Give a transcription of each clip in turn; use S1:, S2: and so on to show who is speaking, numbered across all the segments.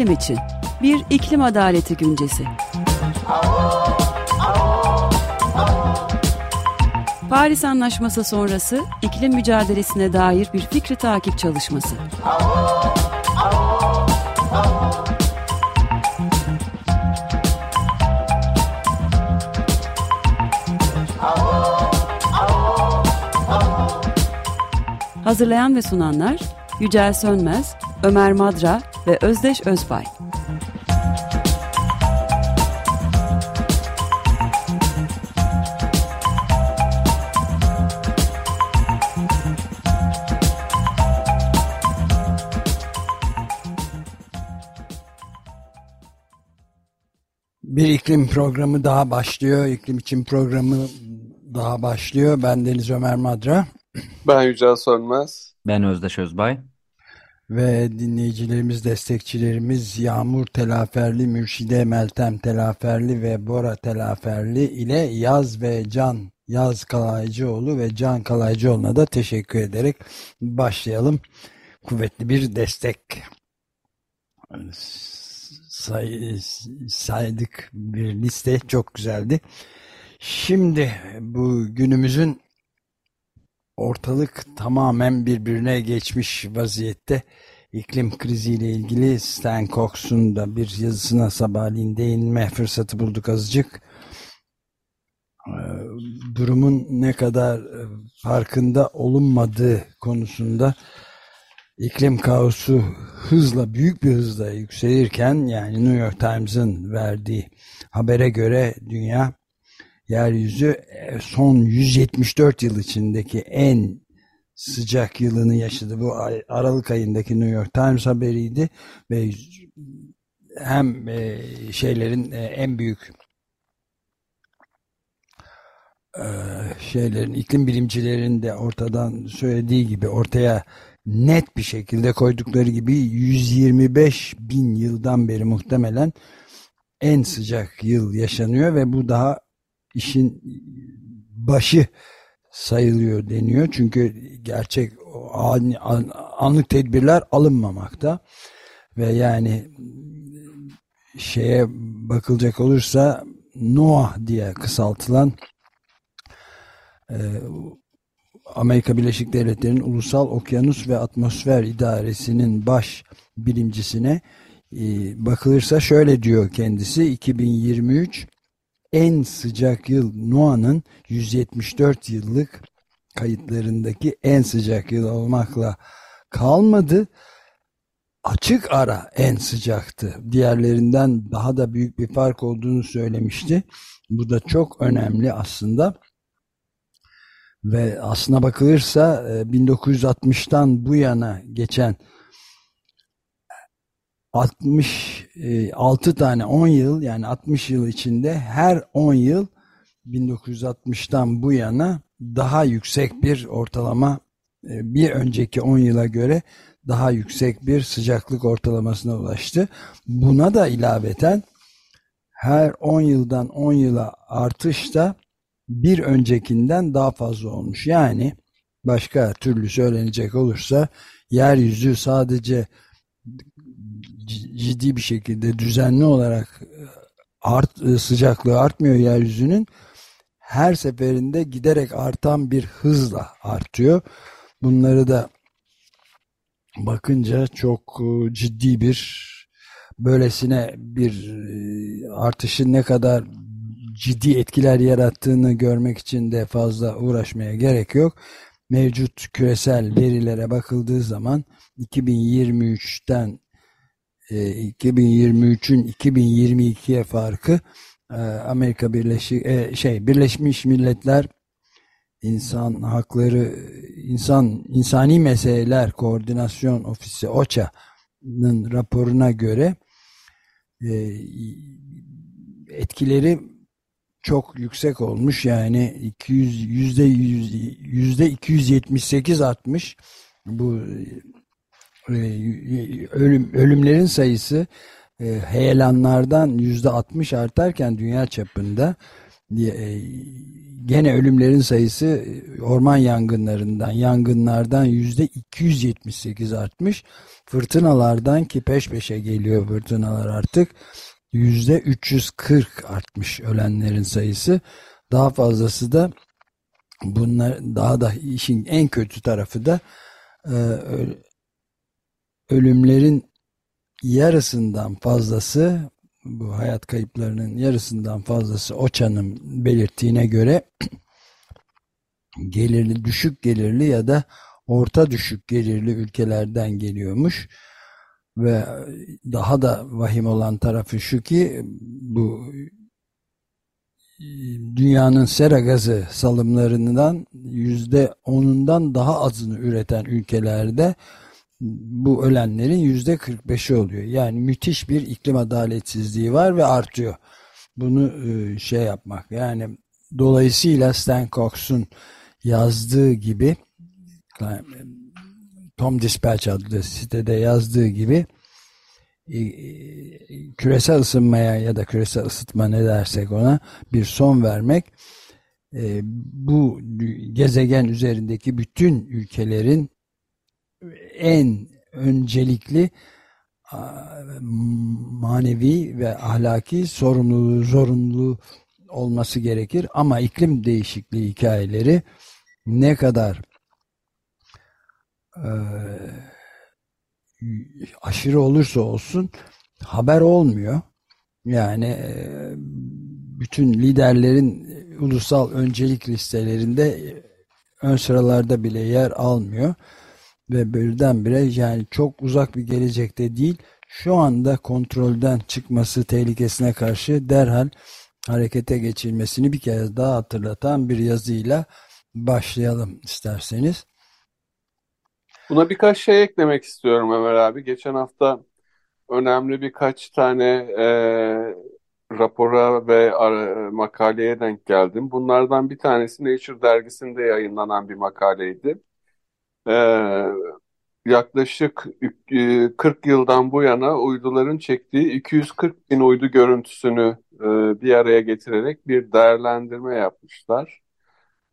S1: iklim için bir iklim adaleti güncesi. Paris Anlaşması sonrası iklim mücadelesine dair bir fikri takip çalışması. Hazırlayan ve sunanlar Yücel Sönmez, Ömer Madra ve Özdeş Özbay.
S2: Bir iklim programı daha başlıyor. İklim için programı daha başlıyor. Ben Deniz Ömer Madra.
S3: Ben Yücel Sönmez.
S4: Ben Özdeş Özbay.
S2: Ve dinleyicilerimiz, destekçilerimiz Yağmur Telaferli, Mürşide Meltem Telaferli ve Bora Telaferli ile Yaz ve Can, Yaz Kalaycıoğlu ve Can Kalaycıoğlu'na da teşekkür ederek başlayalım. Kuvvetli bir destek say, saydık bir liste çok güzeldi. Şimdi bu günümüzün ortalık tamamen birbirine geçmiş vaziyette. İklim kriziyle ilgili Stan Cox'un da bir yazısına sabahleyin değinme fırsatı bulduk azıcık. Durumun ne kadar farkında olunmadığı konusunda iklim kaosu hızla büyük bir hızla yükselirken yani New York Times'ın verdiği habere göre dünya yeryüzü son 174 yıl içindeki en sıcak yılını yaşadı. Bu Aralık ayındaki New York Times haberiydi ve hem şeylerin en büyük şeylerin iklim bilimcilerin de ortadan söylediği gibi ortaya net bir şekilde koydukları gibi 125 bin yıldan beri muhtemelen en sıcak yıl yaşanıyor ve bu daha işin başı sayılıyor deniyor. Çünkü gerçek an, an, anlık tedbirler alınmamakta ve yani şeye bakılacak olursa NOAA diye kısaltılan e, Amerika Birleşik Devletleri'nin Ulusal Okyanus ve Atmosfer İdaresi'nin baş bilimcisine e, bakılırsa şöyle diyor kendisi 2023 en sıcak yıl NOAA'nın 174 yıllık kayıtlarındaki en sıcak yıl olmakla kalmadı. Açık ara en sıcaktı. Diğerlerinden daha da büyük bir fark olduğunu söylemişti. Bu da çok önemli aslında. Ve aslına bakılırsa 1960'tan bu yana geçen 66 tane 10 yıl yani 60 yıl içinde her 10 yıl 1960'tan bu yana daha yüksek bir ortalama bir önceki 10 yıla göre daha yüksek bir sıcaklık ortalamasına ulaştı. Buna da ilaveten her 10 yıldan 10 yıla artış da bir öncekinden daha fazla olmuş. Yani başka türlü söylenecek olursa yeryüzü sadece ciddi bir şekilde düzenli olarak art, sıcaklığı artmıyor yeryüzünün. Her seferinde giderek artan bir hızla artıyor. Bunları da bakınca çok ciddi bir böylesine bir artışın ne kadar ciddi etkiler yarattığını görmek için de fazla uğraşmaya gerek yok. Mevcut küresel verilere bakıldığı zaman 2023'ten 2023'ün 2022'ye farkı Amerika Birleşik şey Birleşmiş Milletler İnsan Hakları İnsan İnsani Meseleler Koordinasyon Ofisi OÇA'nın raporuna göre etkileri çok yüksek olmuş. Yani 200 yüzde yüzde 278 artmış bu ölüm ölümlerin sayısı heyelanlardan yüzde 60 artarken dünya çapında diye gene ölümlerin sayısı orman yangınlarından, yangınlardan yüzde 278 artmış. Fırtınalardan ki peş peşe geliyor fırtınalar artık yüzde 340 artmış ölenlerin sayısı. Daha fazlası da bunlar daha da işin en kötü tarafı da e, ölümlerin yarısından fazlası bu hayat kayıplarının yarısından fazlası OÇA'nın belirttiğine göre gelirli düşük gelirli ya da orta düşük gelirli ülkelerden geliyormuş. Ve daha da vahim olan tarafı şu ki bu dünyanın sera gazı salımlarından yüzde onundan daha azını üreten ülkelerde bu ölenlerin yüzde 45'i oluyor. Yani müthiş bir iklim adaletsizliği var ve artıyor. Bunu e, şey yapmak yani dolayısıyla Stan Cox'un yazdığı gibi Tom Dispatch adlı sitede yazdığı gibi e, küresel ısınmaya ya da küresel ısıtma ne dersek ona bir son vermek e, bu gezegen üzerindeki bütün ülkelerin en öncelikli manevi ve ahlaki sorumluluğu zorunluluğu olması gerekir ama iklim değişikliği hikayeleri ne kadar e, aşırı olursa olsun haber olmuyor. Yani e, bütün liderlerin ulusal öncelik listelerinde ön sıralarda bile yer almıyor ve birdenbire yani çok uzak bir gelecekte değil şu anda kontrolden çıkması tehlikesine karşı derhal harekete geçilmesini bir kez daha hatırlatan bir yazıyla başlayalım isterseniz.
S3: Buna birkaç şey eklemek istiyorum Ömer abi. Geçen hafta önemli birkaç tane e, rapora ve makaleye denk geldim. Bunlardan bir tanesi Nature dergisinde yayınlanan bir makaleydi. E, yaklaşık 40 e, yıldan bu yana uyduların çektiği 240 bin uydu görüntüsünü e, bir araya getirerek bir değerlendirme yapmışlar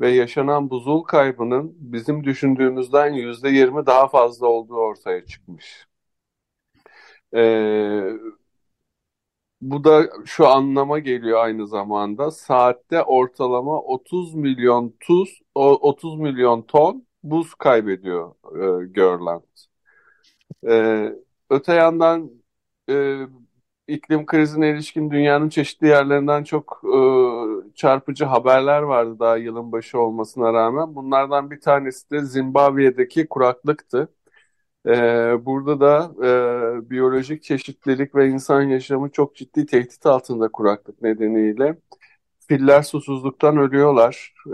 S3: ve yaşanan buzul kaybının bizim düşündüğümüzden yüzde yirmi daha fazla olduğu ortaya çıkmış. Ee, bu da şu anlama geliyor aynı zamanda saatte ortalama 30 milyon tuz 30 milyon ton buz kaybediyor e, Görland. Ee, öte yandan e, iklim krizine ilişkin dünyanın çeşitli yerlerinden çok e, çarpıcı haberler vardı daha yılın başı olmasına rağmen. Bunlardan bir tanesi de Zimbabwe'deki kuraklıktı. E, burada da e, biyolojik çeşitlilik ve insan yaşamı çok ciddi tehdit altında kuraklık nedeniyle. Filler susuzluktan ölüyorlar e,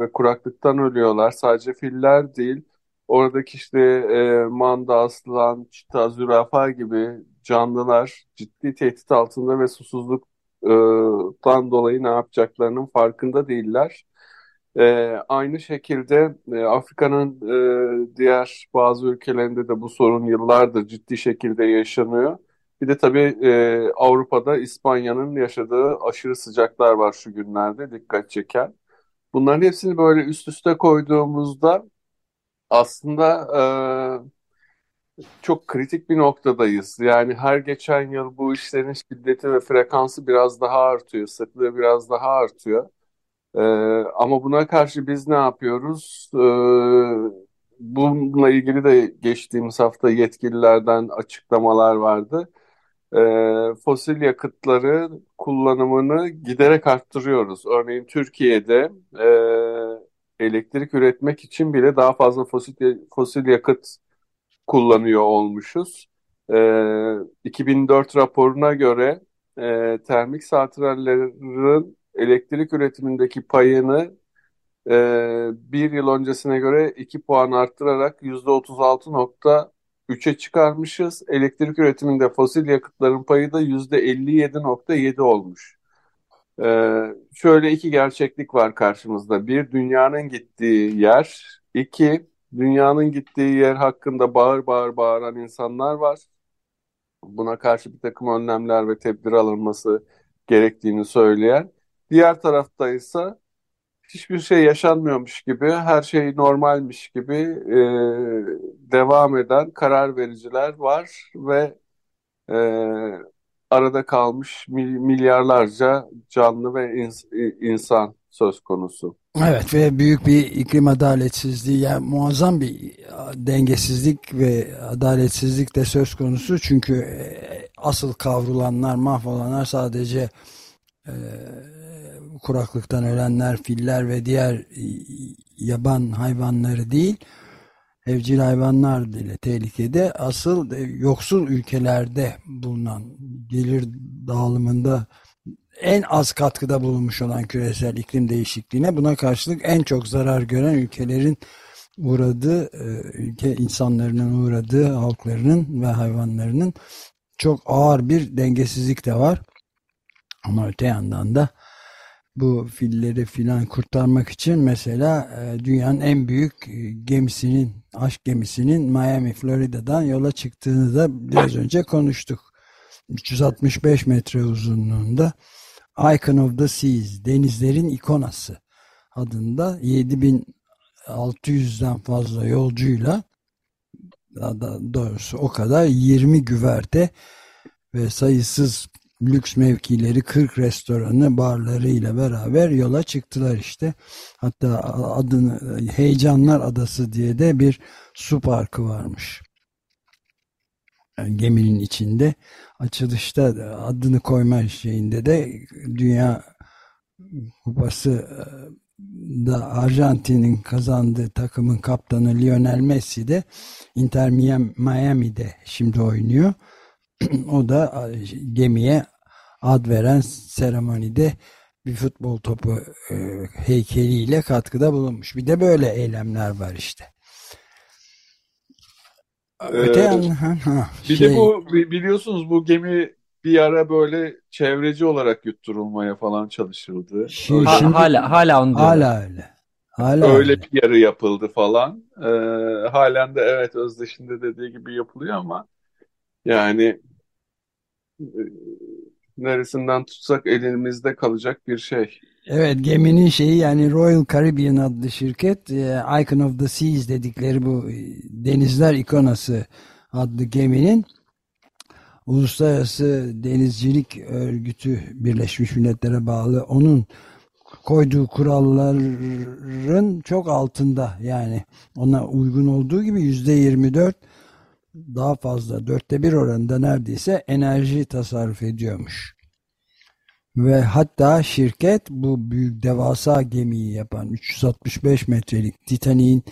S3: ve kuraklıktan ölüyorlar. Sadece filler değil, oradaki işte e, manda, aslan, çita, zürafa gibi canlılar ciddi tehdit altında ve susuzluktan dolayı ne yapacaklarının farkında değiller. E, aynı şekilde e, Afrika'nın e, diğer bazı ülkelerinde de bu sorun yıllardır ciddi şekilde yaşanıyor. Bir de tabii e, Avrupa'da İspanya'nın yaşadığı aşırı sıcaklar var şu günlerde dikkat çeken. Bunların hepsini böyle üst üste koyduğumuzda aslında çok kritik bir noktadayız. Yani her geçen yıl bu işlerin şiddeti ve frekansı biraz daha artıyor, sıklığı biraz daha artıyor. Ee, ama buna karşı biz ne yapıyoruz? Ee, bununla ilgili de geçtiğimiz hafta yetkililerden açıklamalar vardı. Ee, fosil yakıtları kullanımını giderek arttırıyoruz. Örneğin Türkiye'de e, elektrik üretmek için bile daha fazla fosil, fosil yakıt kullanıyor olmuşuz. E, ee, 2004 raporuna göre e, termik santrallerin elektrik üretimindeki payını e, bir yıl öncesine göre 2 puan arttırarak %36.3'e çıkarmışız. Elektrik üretiminde fosil yakıtların payı da %57.7 olmuş. Ee, şöyle iki gerçeklik var karşımızda. Bir, dünyanın gittiği yer. İki, dünyanın gittiği yer hakkında bağır bağır bağıran insanlar var. Buna karşı bir takım önlemler ve tedbir alınması gerektiğini söyleyen. Diğer tarafta ise hiçbir şey yaşanmıyormuş gibi, her şey normalmiş gibi e, devam eden karar vericiler var ve e, arada kalmış milyarlarca canlı ve ins insan söz konusu.
S2: Evet ve büyük bir iklim adaletsizliği yani muazzam bir dengesizlik ve adaletsizlik de söz konusu çünkü e, asıl kavrulanlar mahvolanlar sadece e, kuraklıktan ölenler filler ve diğer yaban hayvanları değil evcil hayvanlar bile tehlikede asıl e, yoksul ülkelerde bulunan gelir dağılımında en az katkıda bulunmuş olan küresel iklim değişikliğine buna karşılık en çok zarar gören ülkelerin uğradığı e, ülke insanların uğradığı halklarının ve hayvanlarının çok ağır bir dengesizlik de var. Ama öte yandan da bu filleri filan kurtarmak için mesela e, dünyanın en büyük e, gemisinin, aşk gemisinin Miami, Florida'dan yola çıktığını da biraz önce konuştuk. 365 metre uzunluğunda Icon of the Seas, denizlerin ikonası adında 7600'den fazla yolcuyla daha doğrusu o kadar 20 güverte ve sayısız lüks mevkileri 40 restoranı barları ile beraber yola çıktılar işte. Hatta adını Heyecanlar Adası diye de bir su parkı varmış. Yani geminin içinde açılışta adını koyma şeyinde de Dünya Kupası e, da Arjantin'in kazandığı takımın kaptanı Lionel Messi de Inter Miami'de şimdi oynuyor. o da gemiye ad veren seremonide bir futbol topu e, heykeliyle katkıda bulunmuş. Bir de böyle eylemler var işte.
S3: Öte ee, yandan ha, bir şey... de bu biliyorsunuz bu gemi bir ara böyle çevreci olarak yutturulmaya falan çalışıldı.
S4: Şimdi, ha, hala hala onu
S2: Hala öyle. Hala
S3: öyle öyle. bir yarı yapıldı falan. Ee, halen de evet özdeşinde dediği gibi yapılıyor ama yani neresinden tutsak elimizde kalacak bir şey.
S2: Evet geminin şeyi yani Royal Caribbean adlı şirket e, Icon of the Seas dedikleri bu e, denizler ikonası adlı geminin Uluslararası Denizcilik Örgütü Birleşmiş Milletler'e bağlı onun koyduğu kuralların çok altında yani ona uygun olduğu gibi yüzde 24 daha fazla dörtte bir oranında neredeyse enerji tasarruf ediyormuş. Ve hatta şirket bu büyük devasa gemiyi yapan 365 metrelik Titanic'in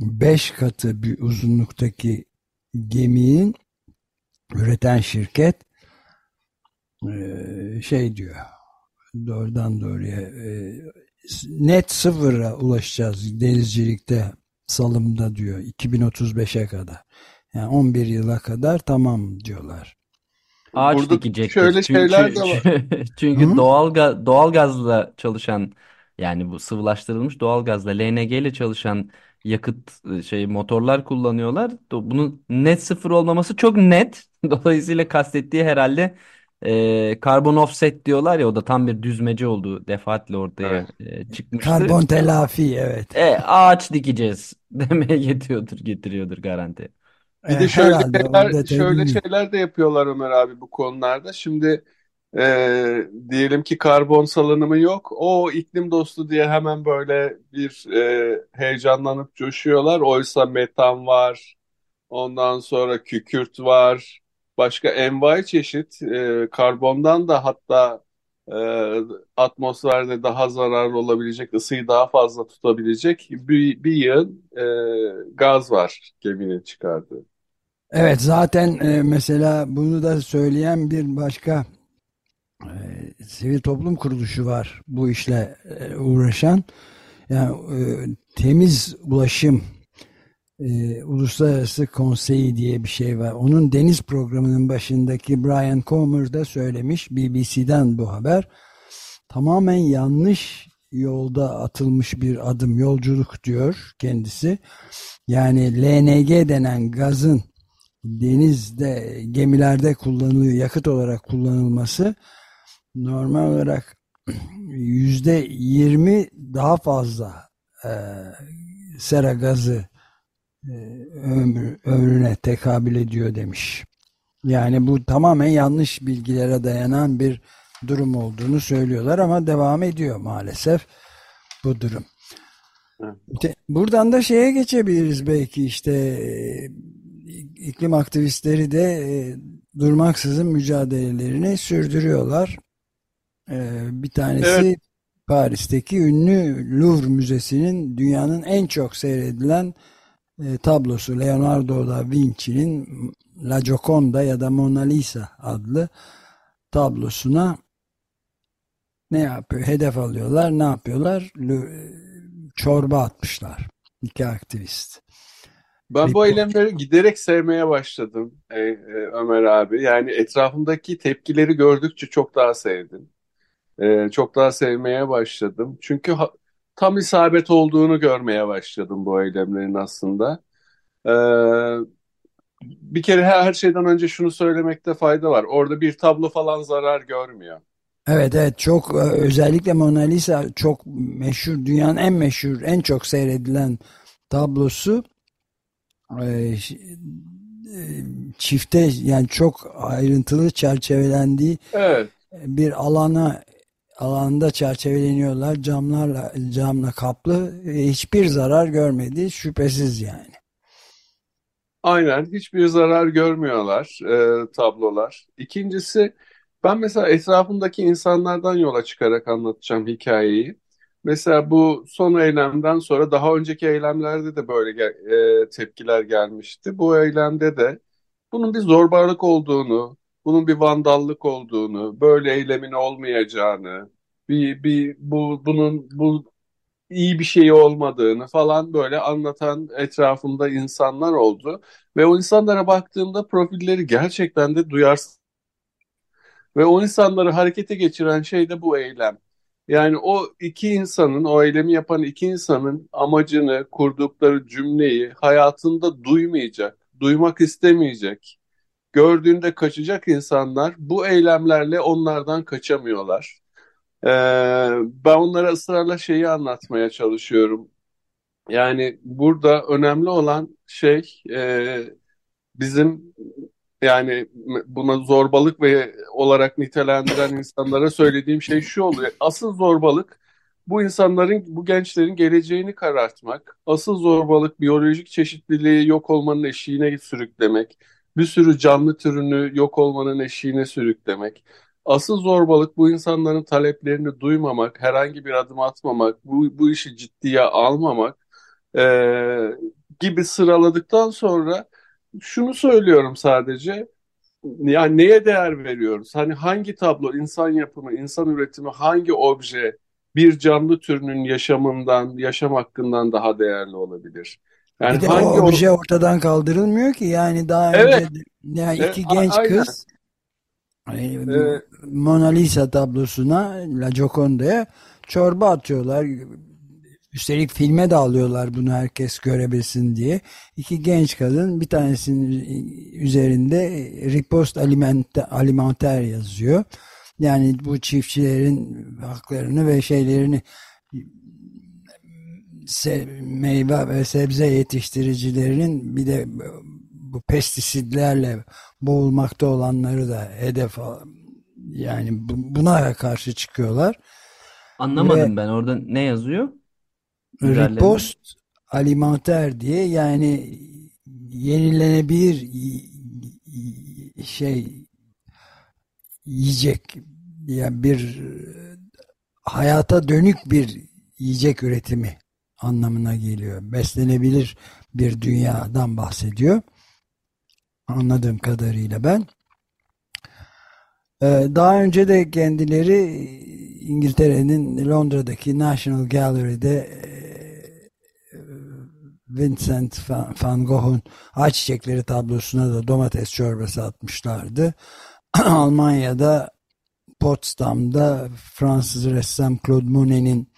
S2: 5 katı bir uzunluktaki geminin üreten şirket şey diyor doğrudan doğruya net sıfıra ulaşacağız denizcilikte salımda diyor 2035'e kadar. Yani 11 yıla kadar tamam diyorlar.
S4: Ağaç Burada dikecektir. Şöyle çünkü, şeyler de var. çünkü Hı? doğal doğal gazla çalışan yani bu sıvılaştırılmış doğal gazla LNG ile çalışan yakıt e, şey motorlar kullanıyorlar. Bunun net sıfır olmaması çok net. Dolayısıyla kastettiği herhalde e, karbon offset diyorlar ya o da tam bir düzmece olduğu defaatle ortaya evet. e, çıkmıştır.
S2: Karbon telafi evet.
S4: E, ağaç dikeceğiz demeye getiriyordur getiriyordur garanti.
S3: Bir de şöyle şeyler, şöyle şeyler de yapıyorlar Ömer abi bu konularda. Şimdi e, diyelim ki karbon salınımı yok. O iklim dostu diye hemen böyle bir e, heyecanlanıp coşuyorlar. Oysa metan var, ondan sonra kükürt var, başka envai çeşit e, karbondan da hatta e, atmosferde daha zararlı olabilecek, ısıyı daha fazla tutabilecek bir, bir yığın e, gaz var geminin çıkardığı.
S2: Evet zaten e, mesela bunu da söyleyen bir başka e, sivil toplum kuruluşu var bu işle e, uğraşan. Yani e, temiz ulaşım e, Uluslararası Konseyi diye bir şey var. Onun deniz programının başındaki Brian Comer da söylemiş BBC'den bu haber. Tamamen yanlış yolda atılmış bir adım yolculuk diyor kendisi. Yani LNG denen gazın denizde gemilerde kullanılıyor yakıt olarak kullanılması normal olarak yüzde yirmi daha fazla e, sera gazı e, ömrü, ömrüne tekabül ediyor demiş. Yani bu tamamen yanlış bilgilere dayanan bir durum olduğunu söylüyorlar ama devam ediyor maalesef bu durum. Buradan da şeye geçebiliriz belki işte iklim aktivistleri de e, durmaksızın mücadelelerini sürdürüyorlar. E, bir tanesi evet. Paris'teki ünlü Louvre Müzesi'nin dünyanın en çok seyredilen tablosu Leonardo da Vinci'nin La Gioconda ya da Mona Lisa adlı tablosuna ne yapıyor? Hedef alıyorlar. Ne yapıyorlar? Çorba atmışlar. İki aktivist.
S3: Ben bu eylemleri giderek sevmeye başladım e, e, Ömer abi. Yani etrafımdaki tepkileri gördükçe çok daha sevdim. E, çok daha sevmeye başladım. Çünkü ha, tam isabet olduğunu görmeye başladım bu eylemlerin aslında. E, bir kere her, her şeyden önce şunu söylemekte fayda var. Orada bir tablo falan zarar görmüyor.
S2: Evet evet çok e, özellikle Mona Lisa çok meşhur dünyanın en meşhur en çok seyredilen tablosu çifte yani çok ayrıntılı çerçevelendiği evet. bir alana alanda çerçeveleniyorlar camlarla camla kaplı hiçbir zarar görmedi şüphesiz yani.
S3: Aynen hiçbir zarar görmüyorlar e, tablolar. İkincisi ben mesela etrafımdaki insanlardan yola çıkarak anlatacağım hikayeyi. Mesela bu son eylemden sonra daha önceki eylemlerde de böyle e, tepkiler gelmişti. Bu eylemde de bunun bir zorbalık olduğunu, bunun bir vandallık olduğunu, böyle eylemin olmayacağını, bir bir bu bunun bu iyi bir şey olmadığını falan böyle anlatan etrafımda insanlar oldu. Ve o insanlara baktığımda profilleri gerçekten de duyarsız. Ve o insanları harekete geçiren şey de bu eylem. Yani o iki insanın, o eylemi yapan iki insanın amacını, kurdukları cümleyi hayatında duymayacak, duymak istemeyecek, gördüğünde kaçacak insanlar bu eylemlerle onlardan kaçamıyorlar. Ee, ben onlara ısrarla şeyi anlatmaya çalışıyorum. Yani burada önemli olan şey e, bizim yani buna zorbalık ve olarak nitelendiren insanlara söylediğim şey şu oluyor. Asıl zorbalık bu insanların, bu gençlerin geleceğini karartmak. Asıl zorbalık biyolojik çeşitliliği yok olmanın eşiğine sürüklemek. Bir sürü canlı türünü yok olmanın eşiğine sürüklemek. Asıl zorbalık bu insanların taleplerini duymamak, herhangi bir adım atmamak, bu, bu işi ciddiye almamak e, gibi sıraladıktan sonra şunu söylüyorum sadece. Yani neye değer veriyoruz? Hani hangi tablo, insan yapımı, insan üretimi, hangi obje bir canlı türünün yaşamından, yaşam hakkından daha değerli olabilir?
S2: Yani bir de hangi o obje ortadan kaldırılmıyor ki. Yani daha evet. önce yani iki evet, genç aynen. kız ee, Mona Lisa tablosuna La Gioconda'ya çorba atıyorlar. Üstelik filme de alıyorlar bunu herkes görebilsin diye. İki genç kadın bir tanesinin üzerinde ripost alimenter yazıyor. Yani bu çiftçilerin haklarını ve şeylerini meyve ve sebze yetiştiricilerinin bir de bu pestisitlerle boğulmakta olanları da hedef yani buna karşı çıkıyorlar.
S4: Anlamadım Ve, ben orada ne yazıyor?
S2: Ripost alimenter diye yani yenilenebilir şey yiyecek yani bir hayata dönük bir yiyecek üretimi anlamına geliyor. Beslenebilir bir dünyadan bahsediyor. Anladığım kadarıyla ben. Ee, daha önce de kendileri İngiltere'nin Londra'daki National Gallery'de Vincent van Gogh'un Ayçiçekleri tablosuna da domates çorbası atmışlardı. Almanya'da Potsdam'da Fransız ressam Claude Monet'in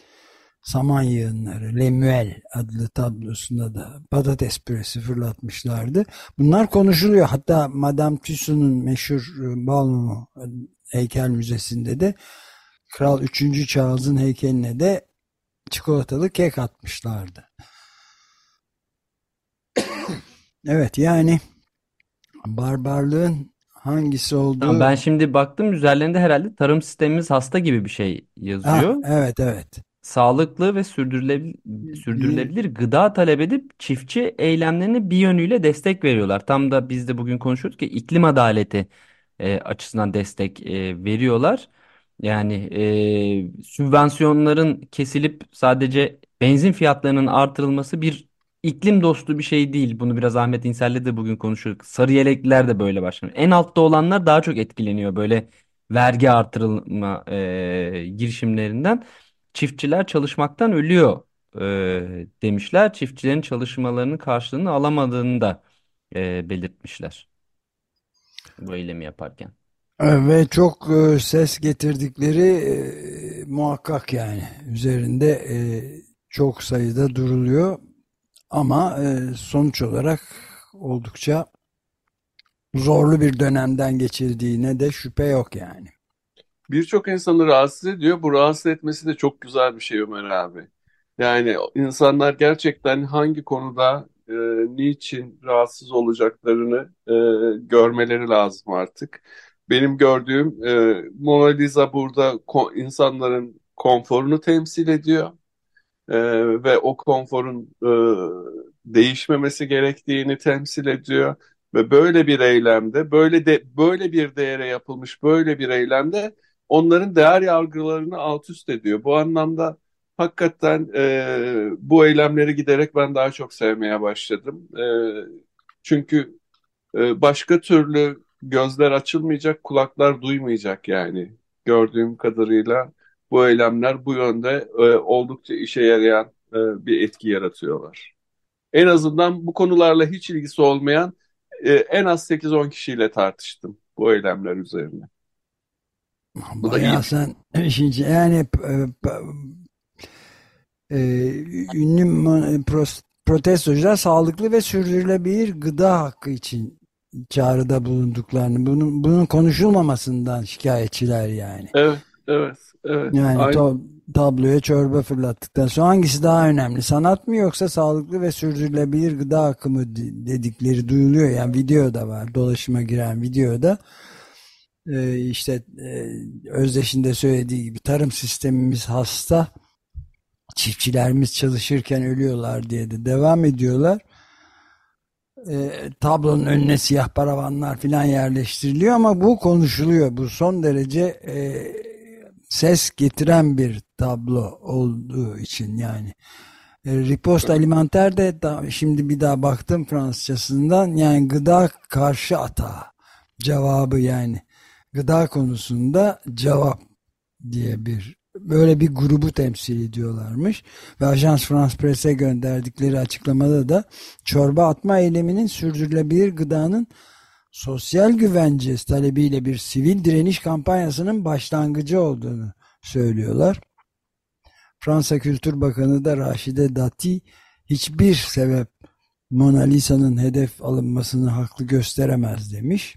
S2: saman yığınları, Lemuel adlı tablosunda da patates püresi fırlatmışlardı. Bunlar konuşuluyor. Hatta Madame Tussauds'un meşhur e, Balmumu heykel müzesinde de Kral 3. Charles'ın heykeline de çikolatalı kek atmışlardı. Evet yani barbarlığın hangisi olduğu...
S4: Ben şimdi baktım üzerlerinde herhalde tarım sistemimiz hasta gibi bir şey yazıyor.
S2: Ha, evet evet.
S4: Sağlıklı ve sürdürülebilir, sürdürülebilir gıda talep edip çiftçi eylemlerine bir yönüyle destek veriyorlar. Tam da biz de bugün konuşuyorduk ki iklim adaleti e, açısından destek e, veriyorlar. Yani e, sübvansiyonların kesilip sadece benzin fiyatlarının artırılması bir iklim dostu bir şey değil. Bunu biraz Ahmet İnsel'le de bugün konuşuyorduk. Sarı yelekliler de böyle başlıyor. En altta olanlar daha çok etkileniyor böyle vergi artırılma e, girişimlerinden. Çiftçiler çalışmaktan ölüyor e, demişler. Çiftçilerin çalışmalarının karşılığını alamadığını da e, belirtmişler bu eylemi yaparken.
S2: Ve çok e, ses getirdikleri e, muhakkak yani üzerinde e, çok sayıda duruluyor ama e, sonuç olarak oldukça zorlu bir dönemden geçirdiğine de şüphe yok yani.
S3: Birçok insanı rahatsız ediyor. Bu rahatsız etmesi de çok güzel bir şey Ömer abi. Yani insanlar gerçekten hangi konuda e, niçin rahatsız olacaklarını e, görmeleri lazım artık. Benim gördüğüm e, Mona Lisa burada ko insanların konforunu temsil ediyor e, ve o konforun e, değişmemesi gerektiğini temsil ediyor ve böyle bir eylemde, böyle de böyle bir değere yapılmış böyle bir eylemde onların değer yargılarını alt üst ediyor. Bu anlamda hakikaten e, bu eylemleri giderek ben daha çok sevmeye başladım. E, çünkü e, başka türlü gözler açılmayacak, kulaklar duymayacak yani. Gördüğüm kadarıyla bu eylemler bu yönde e, oldukça işe yarayan e, bir etki yaratıyorlar. En azından bu konularla hiç ilgisi olmayan e, en az 8-10 kişiyle tartıştım bu eylemler üzerine.
S2: Bu Bayağı da sen şimdi yani e, ünlü protestocular sağlıklı ve sürdürülebilir gıda hakkı için çağrıda bulunduklarını, bunun, bunun konuşulmamasından şikayetçiler yani.
S3: Evet, evet, evet.
S2: Yani to, tabloya çorba fırlattıktan sonra hangisi daha önemli? Sanat mı yoksa sağlıklı ve sürdürülebilir gıda hakkı mı dedikleri duyuluyor. Yani video da var, dolaşıma giren videoda. Ee, işte e, Özdeş'in söylediği gibi tarım sistemimiz hasta, çiftçilerimiz çalışırken ölüyorlar diye de devam ediyorlar e, tablonun önüne siyah paravanlar filan yerleştiriliyor ama bu konuşuluyor. Bu son derece e, ses getiren bir tablo olduğu için yani. E, Ripost Alimenter de da, şimdi bir daha baktım Fransızcasından yani gıda karşı atağı cevabı yani gıda konusunda cevap diye bir böyle bir grubu temsil ediyorlarmış. Ve Ajans France Presse gönderdikleri açıklamada da çorba atma eyleminin sürdürülebilir gıdanın sosyal güvence talebiyle bir sivil direniş kampanyasının başlangıcı olduğunu söylüyorlar. Fransa Kültür Bakanı da Raşide Dati hiçbir sebep Mona Lisa'nın hedef alınmasını haklı gösteremez demiş.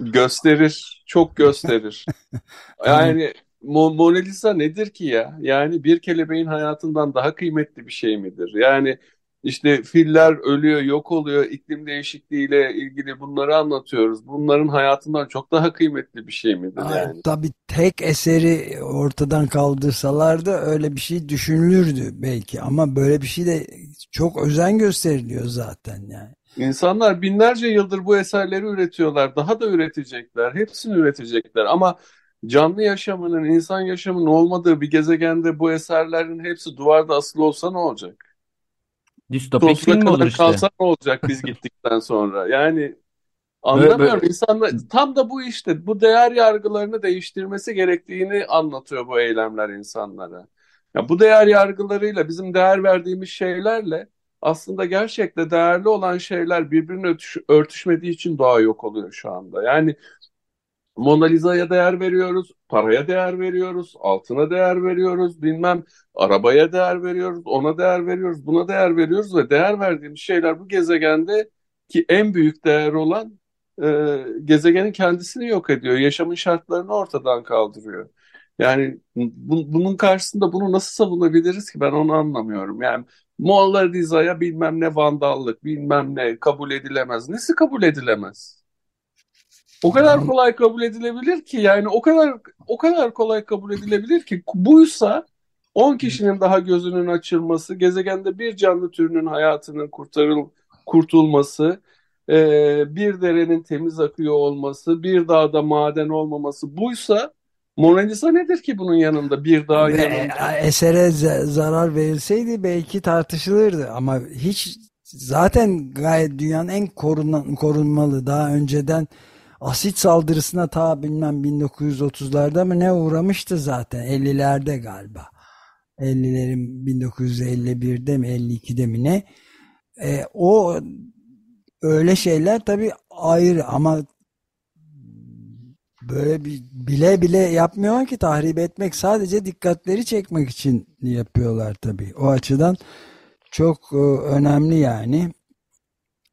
S3: Gösterir, çok gösterir. yani Mona Lisa nedir ki ya? Yani bir kelebeğin hayatından daha kıymetli bir şey midir? Yani işte filler ölüyor, yok oluyor, iklim değişikliğiyle ilgili bunları anlatıyoruz. Bunların hayatından çok daha kıymetli bir şey midir yani?
S2: Tabii tek eseri ortadan kaldırsalardı öyle bir şey düşünülürdü belki ama böyle bir şey de çok özen gösteriliyor zaten yani.
S3: İnsanlar binlerce yıldır bu eserleri üretiyorlar. Daha da üretecekler. Hepsini üretecekler ama canlı yaşamının, insan yaşamının olmadığı bir gezegende bu eserlerin hepsi duvarda asılı olsa ne olacak?
S4: Distopik film olur işte.
S3: kalsa ne olacak biz gittikten sonra? Yani anlamıyorum. Böyle. İnsanlar tam da bu işte bu değer yargılarını değiştirmesi gerektiğini anlatıyor bu eylemler insanlara. Ya bu değer yargılarıyla bizim değer verdiğimiz şeylerle aslında gerçekte değerli olan şeyler birbirine örtüş, örtüşmediği için doğa yok oluyor şu anda. Yani Mona Lisa'ya değer veriyoruz, paraya değer veriyoruz, altına değer veriyoruz, bilmem arabaya değer veriyoruz, ona değer veriyoruz, buna değer veriyoruz ve değer verdiğimiz şeyler bu gezegende ki en büyük değer olan e, gezegenin kendisini yok ediyor, yaşamın şartlarını ortadan kaldırıyor. Yani bu, bunun karşısında bunu nasıl savunabiliriz ki ben onu anlamıyorum. Yani Molla Riza'ya bilmem ne vandallık, bilmem ne kabul edilemez. Nesi kabul edilemez? O kadar kolay kabul edilebilir ki yani o kadar o kadar kolay kabul edilebilir ki buysa 10 kişinin daha gözünün açılması, gezegende bir canlı türünün hayatının kurtarıl kurtulması, e, bir derenin temiz akıyor olması, bir dağda maden olmaması buysa Mona Lisa nedir ki bunun yanında bir dağ yanında?
S2: Esere zarar verilseydi belki tartışılırdı ama hiç zaten gayet dünyanın en korunan, korunmalı daha önceden asit saldırısına ta bilmem 1930'larda mı ne uğramıştı zaten 50'lerde galiba. 50'lerin 1951'de mi 52'de mi ne? E, o öyle şeyler tabii ayrı ama böyle bir bile bile yapmıyor ki tahrip etmek sadece dikkatleri çekmek için yapıyorlar tabii. O açıdan çok e, önemli yani.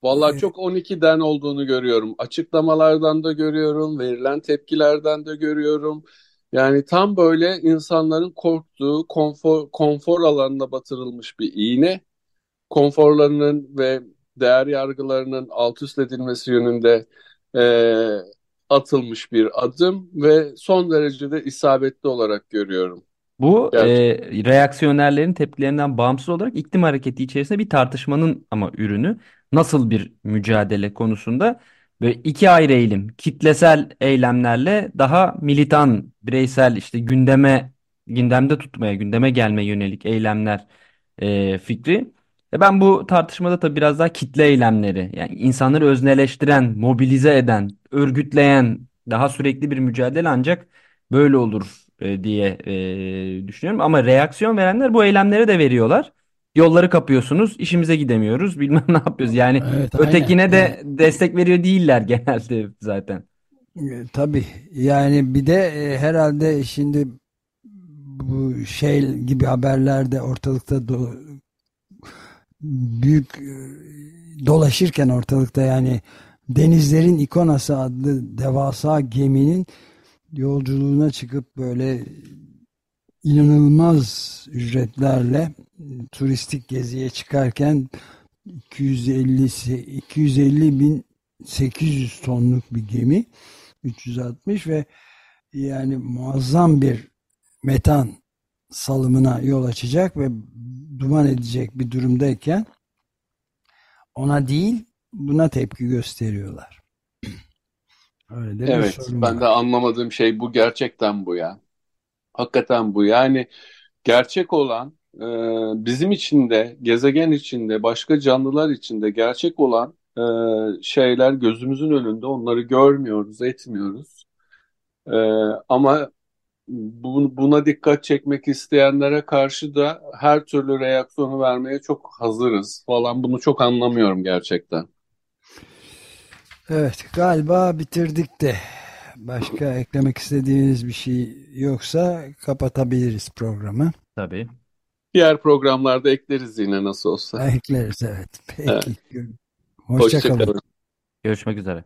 S3: Vallahi çok 12'den olduğunu görüyorum. Açıklamalardan da görüyorum, verilen tepkilerden de görüyorum. Yani tam böyle insanların korktuğu konfor, konfor alanına batırılmış bir iğne. Konforlarının ve değer yargılarının alt üst edilmesi yönünde e, atılmış bir adım ve son derece de isabetli olarak görüyorum.
S4: Bu e, reaksiyonerlerin tepkilerinden bağımsız olarak iklim hareketi içerisinde bir tartışmanın ama ürünü. Nasıl bir mücadele konusunda böyle iki ayrı eğilim, kitlesel eylemlerle daha militan, bireysel işte gündeme gündemde tutmaya, gündeme gelme yönelik eylemler e, fikri. E ben bu tartışmada tabii biraz daha kitle eylemleri, yani insanları özneleştiren, mobilize eden, örgütleyen daha sürekli bir mücadele ancak böyle olur e, diye e, düşünüyorum. Ama reaksiyon verenler bu eylemlere de veriyorlar. Yolları kapıyorsunuz, işimize gidemiyoruz, bilmem ne yapıyoruz. Yani evet, ötekine aynen. de destek veriyor değiller genelde zaten.
S2: E, tabii yani bir de e, herhalde şimdi bu şey gibi haberlerde ortalıkta do büyük e, dolaşırken ortalıkta yani denizlerin ikonası adlı devasa geminin yolculuğuna çıkıp böyle inanılmaz ücretlerle turistik geziye çıkarken 250 250 bin 800 tonluk bir gemi 360 ve yani muazzam bir metan salımına yol açacak ve duman edecek bir durumdayken ona değil buna tepki gösteriyorlar.
S3: Öyle de evet, ben var. de anlamadığım şey bu gerçekten bu ya. Hakikaten bu. Yani gerçek olan e, bizim içinde, gezegen içinde, başka canlılar içinde gerçek olan e, şeyler gözümüzün önünde. Onları görmüyoruz, etmiyoruz. E, ama bu, buna dikkat çekmek isteyenlere karşı da her türlü reaksiyonu vermeye çok hazırız falan. Bunu çok anlamıyorum gerçekten.
S2: Evet galiba bitirdik de başka eklemek istediğiniz bir şey yoksa kapatabiliriz programı.
S4: Tabii.
S3: Diğer programlarda ekleriz yine nasıl olsa.
S2: Ekleriz evet. Peki. Evet. Hoşçakalın. Hoşça,
S4: Görüşmek üzere.